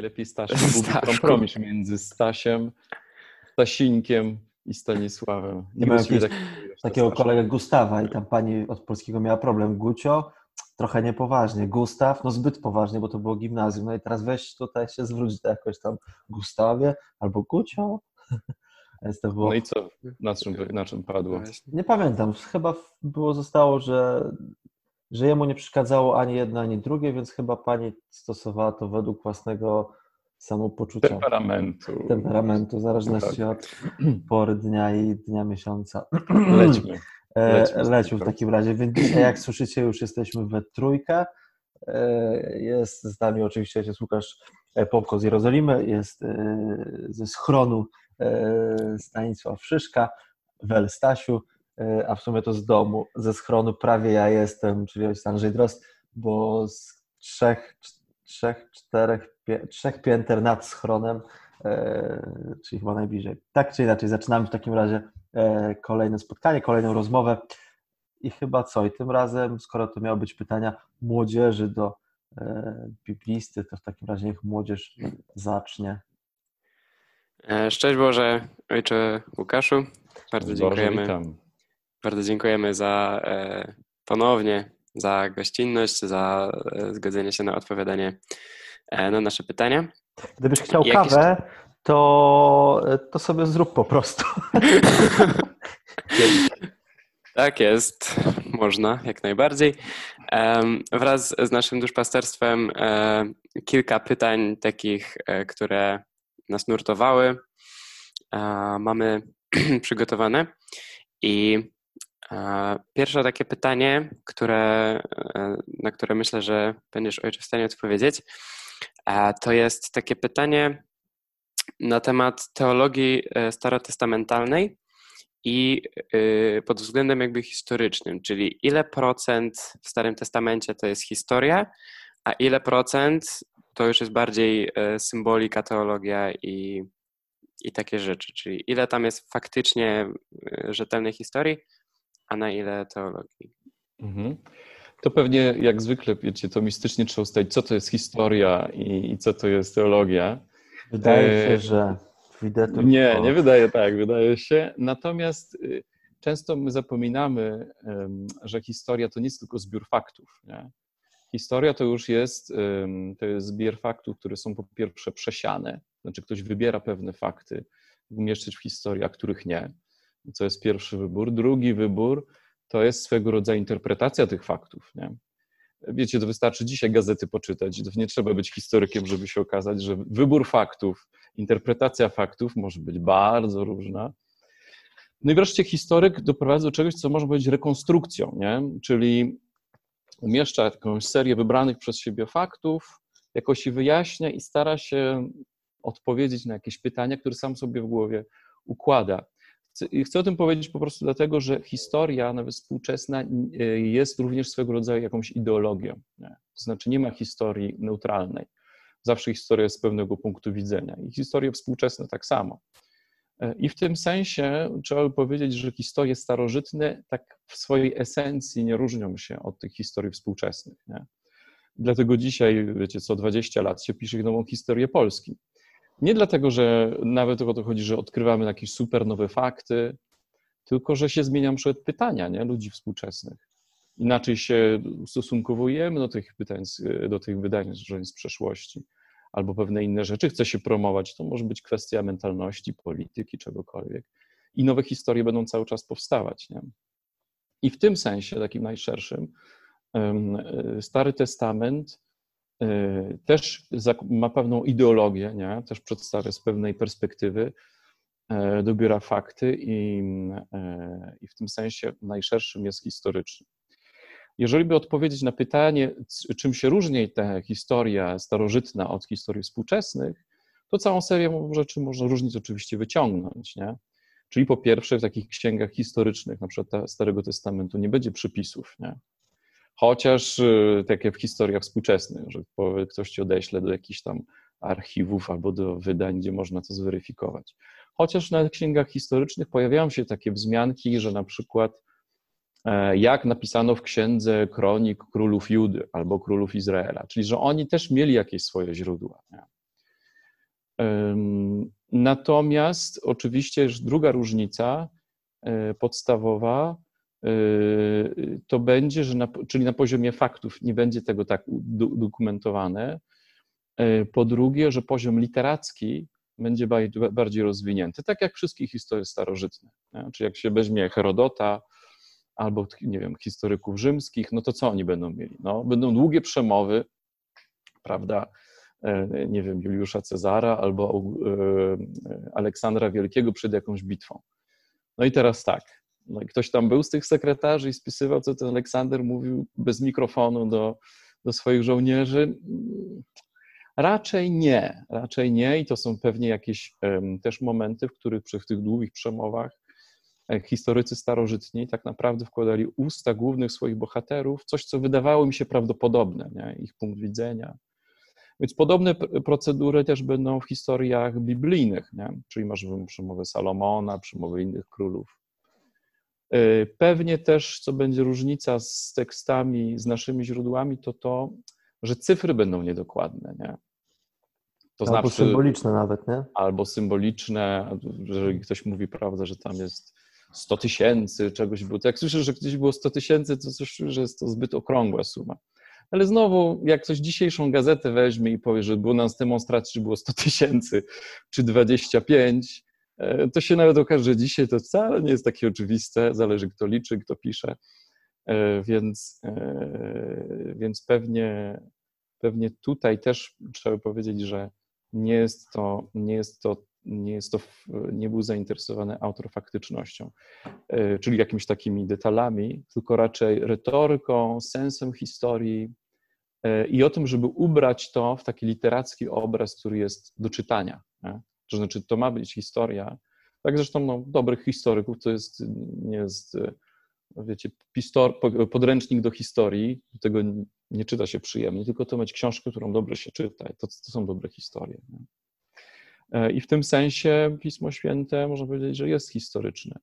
Nie lepiej Staszek. Był kompromis między Stasiem, Stasińkiem i Stanisławem. Nie miałem tak, takiego kolegę Gustawa i tam pani od polskiego miała problem. Gucio, trochę niepoważnie. Gustaw, no zbyt poważnie, bo to było gimnazjum. No i teraz weź tutaj się zwróć do jakoś tam Gustawie albo Gucio. Było... No i co? Na czym, na czym padło? Nie pamiętam. Chyba było, zostało, że, że jemu nie przeszkadzało ani jedno, ani drugie, więc chyba pani stosowała to według własnego samopoczucia. Temperamentu. Temperamentu, w zależności tak. od pory dnia i dnia miesiąca. Lećmy. Lećmy, Lećmy w takim razie. Więc dzisiaj, jak słyszycie, już jesteśmy we trójkę. E, jest z nami oczywiście jest Łukasz e, Popko z Jerozolimy, jest e, ze schronu Stanisław Szyszka, Wel Stasiu, a w sumie to z domu, ze schronu prawie ja jestem, czyli jest Andrzej Drost, bo z trzech, trzech, czterech, pie, trzech pięter nad schronem, e, czyli chyba najbliżej. Tak czy inaczej, zaczynamy w takim razie e, kolejne spotkanie, kolejną rozmowę i chyba co? I tym razem, skoro to miało być pytania młodzieży do e, biblisty, to w takim razie niech młodzież zacznie. E, szczęść Boże, Ojcze Łukaszu. Bardzo dziękujemy. Witam. Bardzo dziękujemy za e, ponownie za gościnność, za e, zgodzenie się na odpowiadanie e, na nasze pytania. Gdybyś chciał kawę, to, to sobie zrób po prostu. tak jest, można, jak najbardziej. Wraz z naszym duszpasterstwem kilka pytań takich, które nas nurtowały, mamy przygotowane i Pierwsze takie pytanie, które, e, na które myślę, że będziesz ojcze w stanie odpowiedzieć, to jest takie pytanie na temat teologii e, starotestamentalnej i e, pod względem jakby historycznym, czyli ile procent w Starym Testamencie to jest historia, a ile procent to już jest bardziej symbolika, teologia i, i takie rzeczy, czyli ile tam jest faktycznie rzetelnej historii, a na ile teologii. Mhm. To pewnie jak zwykle, wiecie, to mistycznie trzeba ustalić, co to jest historia i, i co to jest teologia. Wydaje się, e, że widzę Nie, nie wydaje tak, wydaje się. Natomiast y, często my zapominamy, że historia to nie jest tylko zbiór faktów. Nie? Historia to już jest, to jest zbiór faktów, które są po pierwsze przesiane, znaczy ktoś wybiera pewne fakty, umieszczyć w historii, a których nie co jest pierwszy wybór. Drugi wybór to jest swego rodzaju interpretacja tych faktów. Nie? Wiecie, to wystarczy dzisiaj gazety poczytać. Nie trzeba być historykiem, żeby się okazać, że wybór faktów, interpretacja faktów może być bardzo różna. No i wreszcie historyk doprowadza do czegoś, co można powiedzieć rekonstrukcją, nie? czyli umieszcza jakąś serię wybranych przez siebie faktów, jakoś je wyjaśnia i stara się odpowiedzieć na jakieś pytania, które sam sobie w głowie układa. Chcę o tym powiedzieć po prostu dlatego, że historia, nawet współczesna, y, jest również swego rodzaju jakąś ideologią. Nie? To znaczy, nie ma historii neutralnej. Zawsze historia jest z pewnego punktu widzenia. I historie współczesne tak samo. E, I w tym sensie trzeba by powiedzieć, że historie starożytne tak w swojej esencji nie różnią się od tych historii współczesnych. Nie? Dlatego dzisiaj, wiecie, co 20 lat się pisze nową historię Polski. Nie dlatego, że nawet o to chodzi, że odkrywamy jakieś super nowe fakty, tylko że się zmieniają przed pytania nie? ludzi współczesnych. Inaczej się ustosunkowujemy do tych pytań, do tych wydań z przeszłości, albo pewne inne rzeczy chce się promować. To może być kwestia mentalności, polityki, czegokolwiek. I nowe historie będą cały czas powstawać. Nie? I w tym sensie, takim najszerszym, Stary Testament też ma pewną ideologię, nie? też przedstawia z pewnej perspektywy, e, dobiera fakty i, e, i w tym sensie najszerszym jest historyczny. Jeżeli by odpowiedzieć na pytanie, czym się różni ta historia starożytna od historii współczesnych, to całą serię rzeczy można różnic oczywiście wyciągnąć. Nie? Czyli po pierwsze w takich księgach historycznych, na przykład Starego Testamentu, nie będzie przypisów. Nie? Chociaż y, takie w historiach współczesnych, że ktoś ci odeśle do jakichś tam archiwów albo do wydań, gdzie można to zweryfikować. Chociaż na księgach historycznych pojawiają się takie wzmianki, że na przykład e, jak napisano w księdze kronik królów Judy albo królów Izraela, czyli że oni też mieli jakieś swoje źródła. Natomiast oczywiście druga różnica e, podstawowa to będzie, że na, czyli na poziomie faktów nie będzie tego tak dokumentowane. E, po drugie, że poziom literacki będzie bardziej rozwinięty, tak jak wszystkie historie starożytne. Czyli jak się weźmie Herodota albo, nie wiem, historyków rzymskich, no to co oni będą mieli? No, będą długie przemowy, prawda, E, nie wiem, Juliusza Cezara albo Aleksandra Wielkiego przed jakąś bitwą. No i teraz tak, no i ktoś tam był z tych sekretarzy i spisywał, co ten Aleksander mówił bez mikrofonu do, do swoich żołnierzy. Raczej nie, raczej nie i to są pewnie jakieś też momenty, w których przy tych długich przemowach e, historycy starożytni tak naprawdę wkładali usta głównych swoich bohaterów, coś, co wydawało mi się prawdopodobne, nie? ich punkt widzenia, więc podobne procedury też będą w historiach biblijnych, nie? czyli masz przemowy Salomona, przemowy innych królów. Y, pewnie też, co będzie różnica z tekstami, z naszymi źródłami, to to, że cyfry będą niedokładne. Nie? To albo znaczy, symboliczne nawet, nie? Albo symboliczne, jeżeli ktoś mówi, prawda, że tam jest 100 tysięcy czegoś było. To jak słyszę, że gdzieś było 100 tysięcy, to coś, że jest to zbyt okrągła suma. Ale znowu, jak ktoś dzisiejszą gazetę weźmie i powie, że było nas demonstracji, czy było 100 tysięcy, czy 25, e, to się nawet okaże, że dzisiaj to wcale nie jest takie oczywiste, zależy kto liczy, kto pisze, e, więc, e, więc pewnie, pewnie tutaj też trzeba powiedzieć, że nie jest to, nie jest to nie, jest to, nie był zainteresowany autofaktycznością, czyli jakimiś takimi detalami, tylko raczej retoryką, sensem historii, E, i o tym, żeby ubrać to w taki literacki obraz, który jest do czytania. Nie? To znaczy, to ma być historia. Tak zresztą no, dobrych historyków to jest, nie jest, e, wiecie, pistor, podręcznik do historii, tego nie czyta się przyjemnie, tylko to mieć książkę, którą dobrze się czyta. To, to są dobre historie. Nie? E, I w tym sensie Pismo Święte można powiedzieć, że jest historyczne.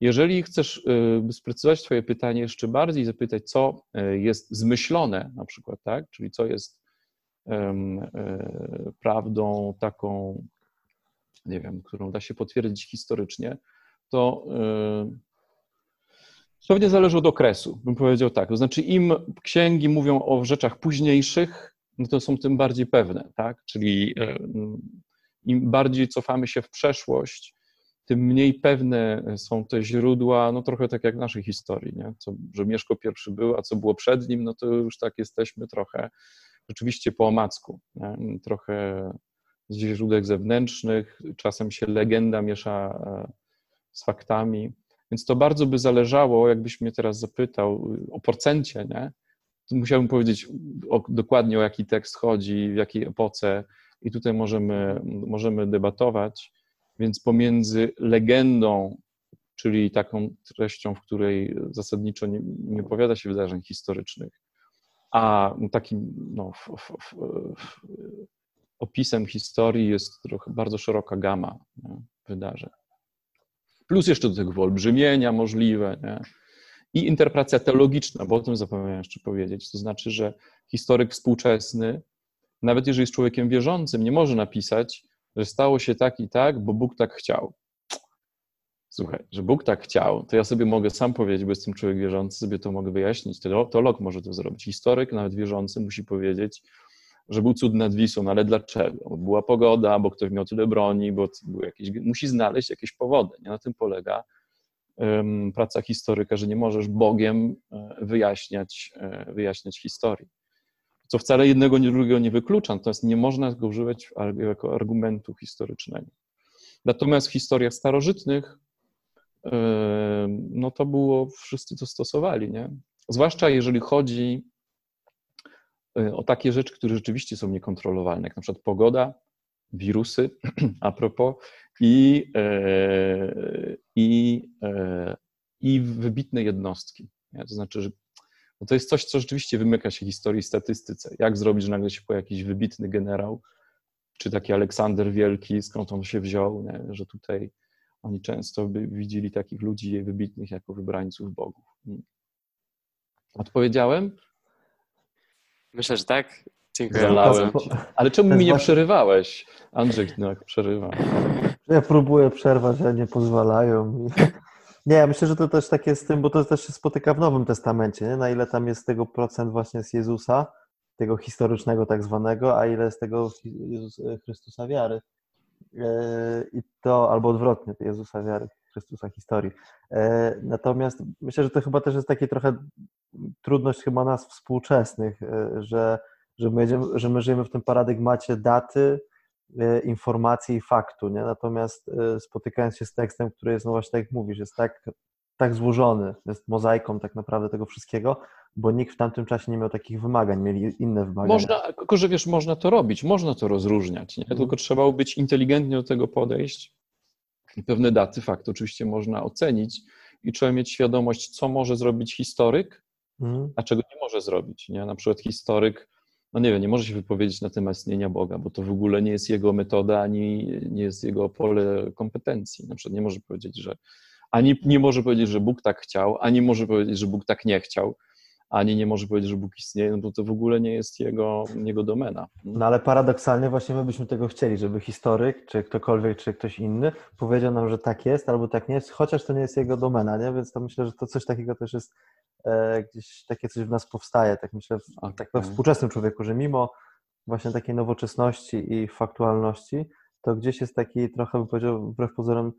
Jeżeli chcesz y, sprecyzować Twoje pytanie jeszcze bardziej, zapytać, co y, jest zmyślone, na przykład, tak? czyli co jest um, prawdą taką, nie wiem, którą da się potwierdzić historycznie, to pewnie zależy od okresu, bym powiedział tak. To znaczy, im księgi mówią o rzeczach późniejszych, no to są tym bardziej pewne, tak? Czyli im bardziej cofamy się w przeszłość, tym mniej pewne są te źródła, no trochę tak jak w naszej historii, nie? Co, że Mieszko pierwszy był, a co było przed nim, no to już tak jesteśmy trochę rzeczywiście po omacku, nie? trochę z źródeł zewnętrznych, czasem się legenda miesza e, z faktami, więc to bardzo by zależało, jakbyś mnie teraz zapytał o procencie, nie? To musiałbym powiedzieć o, dokładnie o jaki tekst chodzi, w jakiej epoce i tutaj możemy, możemy debatować, więc pomiędzy legendą, czyli taką treścią, w której zasadniczo nie, nie opowiada się wydarzeń historycznych, a takim no, f, f, f, opisem historii jest trochę bardzo szeroka gama nie, wydarzeń. Plus jeszcze do tego wyolbrzymienia możliwe. Nie? I interpretacja teologiczna, bo o tym zapomniałem jeszcze powiedzieć. To znaczy, że historyk współczesny, nawet jeżeli jest człowiekiem wierzącym, nie może napisać, że stało się tak i tak, bo Bóg tak chciał. Słuchaj, że Bóg tak chciał, to ja sobie mogę sam powiedzieć, bo jestem człowiek wierzący, sobie to mogę wyjaśnić. Teolog może to zrobić. Historyk, nawet wierzący, musi powiedzieć, że był cud nad Wisłą, ale dlaczego? Bo była pogoda, bo ktoś miał tyle broni, bo był jakiś, musi znaleźć jakieś powody. Nie? Na tym polega um, praca historyka, że nie możesz Bogiem e, wyjaśniać, e, wyjaśniać historii co wcale jednego, nie drugiego nie wyklucza, natomiast nie można go używać jako argumentu historycznego. Natomiast w historiach starożytnych, no to było, wszyscy to stosowali, nie? Zwłaszcza jeżeli chodzi o takie rzeczy, które rzeczywiście są niekontrolowalne, jak na przykład pogoda, wirusy, a propos, i, e, i, e, i wybitne jednostki. Nie? To znaczy, że no to jest coś, co rzeczywiście wymyka się historii statystyce. Jak zrobić, że nagle się pojawi jakiś wybitny generał, czy taki Aleksander Wielki, skąd on się wziął, nie? że tutaj oni często by widzieli takich ludzi wybitnych jako wybrańców bogów. Odpowiedziałem? Myślę, że tak. Dziękuję. Ale czemu mi nie przerywałeś? Andrzej no, przerywa. Ja próbuję przerwać, a nie pozwalają. Nie, myślę, że to też takie z tym, bo to też się spotyka w Nowym Testamencie, nie? na ile tam jest tego procent właśnie z Jezusa, tego historycznego tak zwanego, a ile z tego Jezus, Chrystusa wiary. E, I to, albo odwrotnie, Jezusa wiary, Chrystusa historii. E, natomiast myślę, że to chyba też jest takie trochę trudność chyba nas współczesnych, że, że, my, że my żyjemy w tym paradygmacie daty, informacji i faktu, nie? Natomiast spotykając się z tekstem, który jest, no właśnie tak jak mówisz, jest tak, tak złożony, jest mozaiką tak naprawdę tego wszystkiego, bo nikt w tamtym czasie nie miał takich wymagań, mieli inne wymagania. Można, tylko że wiesz, można to robić, można to rozróżniać, nie? Mhm. tylko trzeba być inteligentnie do tego podejść pewne daty, fakt oczywiście można ocenić i trzeba mieć świadomość, co może zrobić historyk, mhm. a czego nie może zrobić. Nie? Na przykład historyk, no nie wiem, nie może się wypowiedzieć na temat istnienia Boga, bo to w ogóle nie jest jego metoda, ani nie jest jego pole kompetencji. Na przykład nie może powiedzieć, że ani nie może powiedzieć, że Bóg tak chciał, ani może powiedzieć, że Bóg tak nie chciał ani nie może powiedzieć, że Bóg istnieje, no bo to w ogóle nie jest jego, jego domena. No ale paradoksalnie właśnie my byśmy tego chcieli, żeby historyk, czy ktokolwiek, czy ktoś inny powiedział nam, że tak jest albo tak nie jest, chociaż to nie jest jego domena, nie? Więc to myślę, że to coś takiego też jest, e, gdzieś takie coś w nas powstaje, tak myślę, w, okay. tak we współczesnym człowieku, że mimo właśnie takiej nowoczesności i faktualności, to gdzieś jest taki trochę, bym powiedział, wbrew pozorom,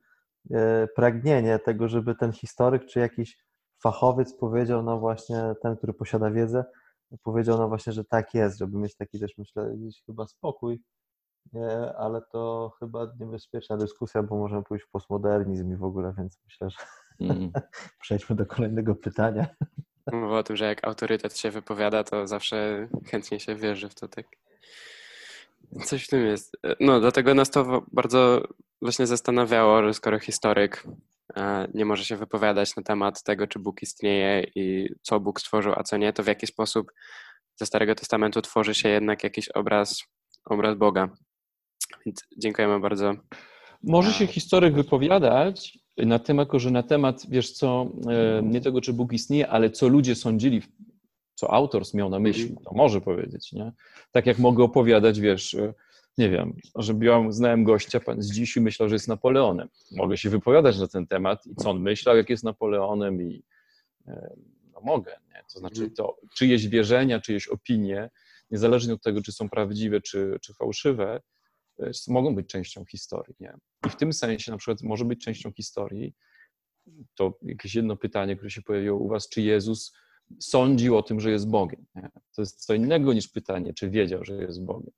e, pragnienie tego, żeby ten historyk, czy jakiś fachowiec powiedział, no właśnie ten, który posiada wiedzę, powiedział no właśnie, że tak jest, żeby mieć taki też myślę gdzieś chyba spokój, nie, ale to chyba niebezpieczna dyskusja, bo możemy pójść w postmodernizm i w ogóle, więc myślę, że mm. przejdźmy do kolejnego pytania. Mowa o tym, że jak autorytet się wypowiada, to zawsze chętnie się wierzy w to, tak? Coś w tym jest. No, dlatego nas to bardzo właśnie zastanawiało, skoro historyk nie może się wypowiadać na temat tego, czy Bóg istnieje i co Bóg stworzył, a co nie, to w jaki sposób ze Starego Testamentu tworzy się jednak jakiś obraz, obraz Boga. Więc dziękujemy bardzo. Może się historyk wypowiadać na temat, że na temat, wiesz co, e, nie tego, czy Bóg istnieje, ale co ludzie sądzili, co autor miał na myśli, to może powiedzieć, nie? Tak jak mogę opowiadać, wiesz, nie wiem, że byłam, znałem gościa, pan z dziś myślał, że jest Napoleonem. Mogę się wypowiadać na ten temat i co on myślał, jak jest Napoleonem i e, no mogę, nie? To znaczy mhm. to czyjeś wierzenia, czyjeś opinie, niezależnie od tego, czy są prawdziwe, czy, czy fałszywe, e, mogą być częścią historii, nie? I w tym sensie na przykład może być częścią historii to jakieś jedno pytanie, które się pojawiło u was, czy Jezus sądził o tym, że jest Bogiem. Nie? To jest co innego niż pytanie, czy wiedział, że jest Bogiem.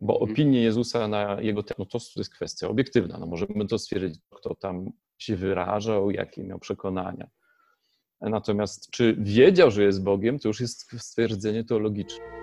Bo mhm. opinie Jezusa na jego temat, no to jest kwestia obiektywna. No możemy to stwierdzić, kto tam się wyrażał, jakie miał przekonania. Natomiast czy wiedział, że jest Bogiem, to już jest stwierdzenie teologiczne.